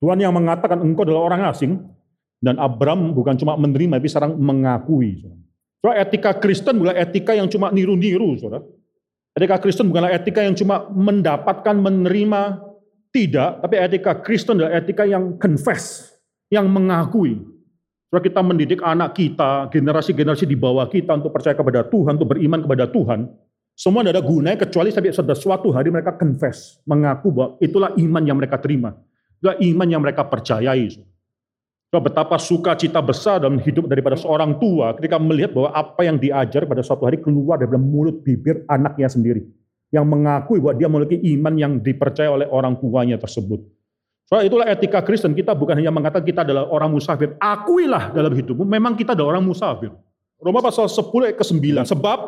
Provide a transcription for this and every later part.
Tuhan yang mengatakan engkau adalah orang asing, dan Abram bukan cuma menerima, tapi sekarang mengakui. So, etika Kristen bukan etika yang cuma niru-niru, saudara. Etika Kristen bukanlah etika yang cuma mendapatkan, menerima, tidak. Tapi etika Kristen adalah etika yang confess, yang mengakui. Saudara kita mendidik anak kita, generasi-generasi di bawah kita untuk percaya kepada Tuhan, untuk beriman kepada Tuhan. Semua tidak ada gunanya kecuali sampai suatu hari mereka confess, mengaku bahwa itulah iman yang mereka terima. Itulah iman yang mereka percayai. So, betapa sukacita besar dalam hidup daripada seorang tua ketika melihat bahwa apa yang diajar pada suatu hari keluar dari mulut bibir anaknya sendiri. Yang mengakui bahwa dia memiliki iman yang dipercaya oleh orang tuanya tersebut. So, itulah etika Kristen. Kita bukan hanya mengatakan kita adalah orang musafir. Akuilah dalam hidupmu, memang kita adalah orang musafir. Roma pasal 10 ayat ke-9. Sebab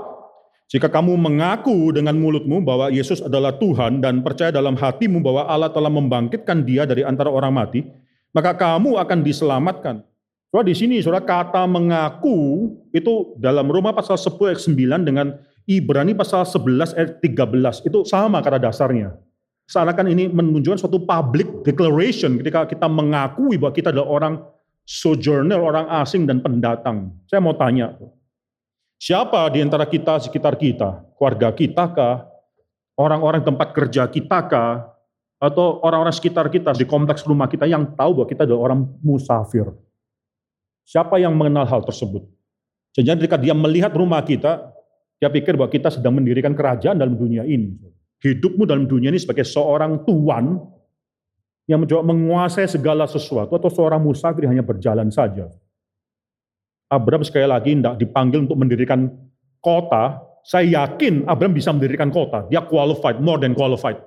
jika kamu mengaku dengan mulutmu bahwa Yesus adalah Tuhan dan percaya dalam hatimu bahwa Allah telah membangkitkan dia dari antara orang mati, maka kamu akan diselamatkan. So, di sini saudara kata mengaku itu dalam Roma pasal 10 ayat 9 dengan Ibrani pasal 11 ayat 13 itu sama kata dasarnya. Seakan ini menunjukkan suatu public declaration ketika kita mengakui bahwa kita adalah orang sojourner, orang asing dan pendatang. Saya mau tanya, Siapa di antara kita, sekitar kita, keluarga kita kah, orang-orang tempat kerja kita kah, atau orang-orang sekitar kita di kompleks rumah kita yang tahu bahwa kita adalah orang musafir. Siapa yang mengenal hal tersebut? Jadi ketika dia melihat rumah kita, dia pikir bahwa kita sedang mendirikan kerajaan dalam dunia ini. Hidupmu dalam dunia ini sebagai seorang tuan yang mencoba menguasai segala sesuatu atau seorang musafir hanya berjalan saja. Abraham sekali lagi tidak dipanggil untuk mendirikan kota, saya yakin Abraham bisa mendirikan kota. Dia qualified, more than qualified.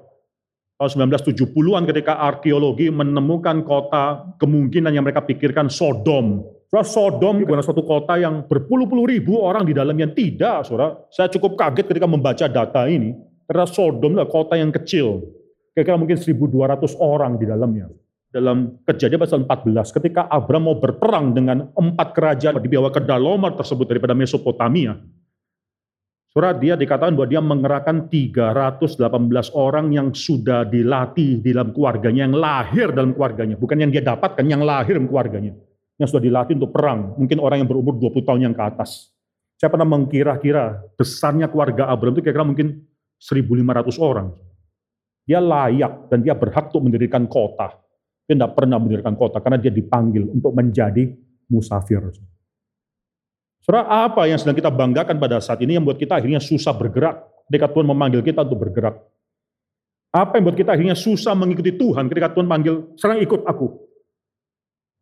Tahun 1970-an ketika arkeologi menemukan kota kemungkinan yang mereka pikirkan Sodom. Saudara, Sodom bukan suatu kota yang berpuluh-puluh ribu orang di dalamnya. Tidak, saudara. Saya cukup kaget ketika membaca data ini. Karena Sodom adalah kota yang kecil. Kira-kira mungkin 1.200 orang di dalamnya dalam kejadian pasal 14 ketika Abraham mau berperang dengan empat kerajaan di bawah kedalaman tersebut daripada Mesopotamia. Surat dia dikatakan bahwa dia mengerahkan 318 orang yang sudah dilatih di dalam keluarganya, yang lahir dalam keluarganya. Bukan yang dia dapatkan, yang lahir dalam keluarganya. Yang sudah dilatih untuk perang. Mungkin orang yang berumur 20 tahun yang ke atas. Saya pernah mengkira-kira besarnya keluarga Abraham itu kira-kira mungkin 1.500 orang. Dia layak dan dia berhak untuk mendirikan kota dia tidak pernah mendirikan kota karena dia dipanggil untuk menjadi musafir. Saudara, apa yang sedang kita banggakan pada saat ini yang buat kita akhirnya susah bergerak ketika Tuhan memanggil kita untuk bergerak? Apa yang buat kita akhirnya susah mengikuti Tuhan ketika Tuhan panggil, sekarang ikut aku.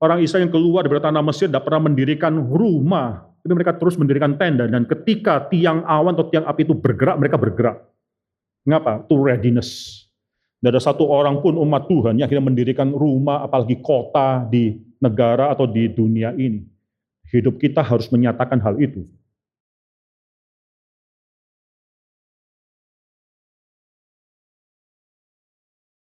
Orang Israel yang keluar dari tanah Mesir tidak pernah mendirikan rumah, tapi mereka terus mendirikan tenda, dan ketika tiang awan atau tiang api itu bergerak, mereka bergerak. Mengapa? To readiness. Tidak ada satu orang pun umat Tuhan yang akhirnya mendirikan rumah, apalagi kota di negara atau di dunia ini. Hidup kita harus menyatakan hal itu.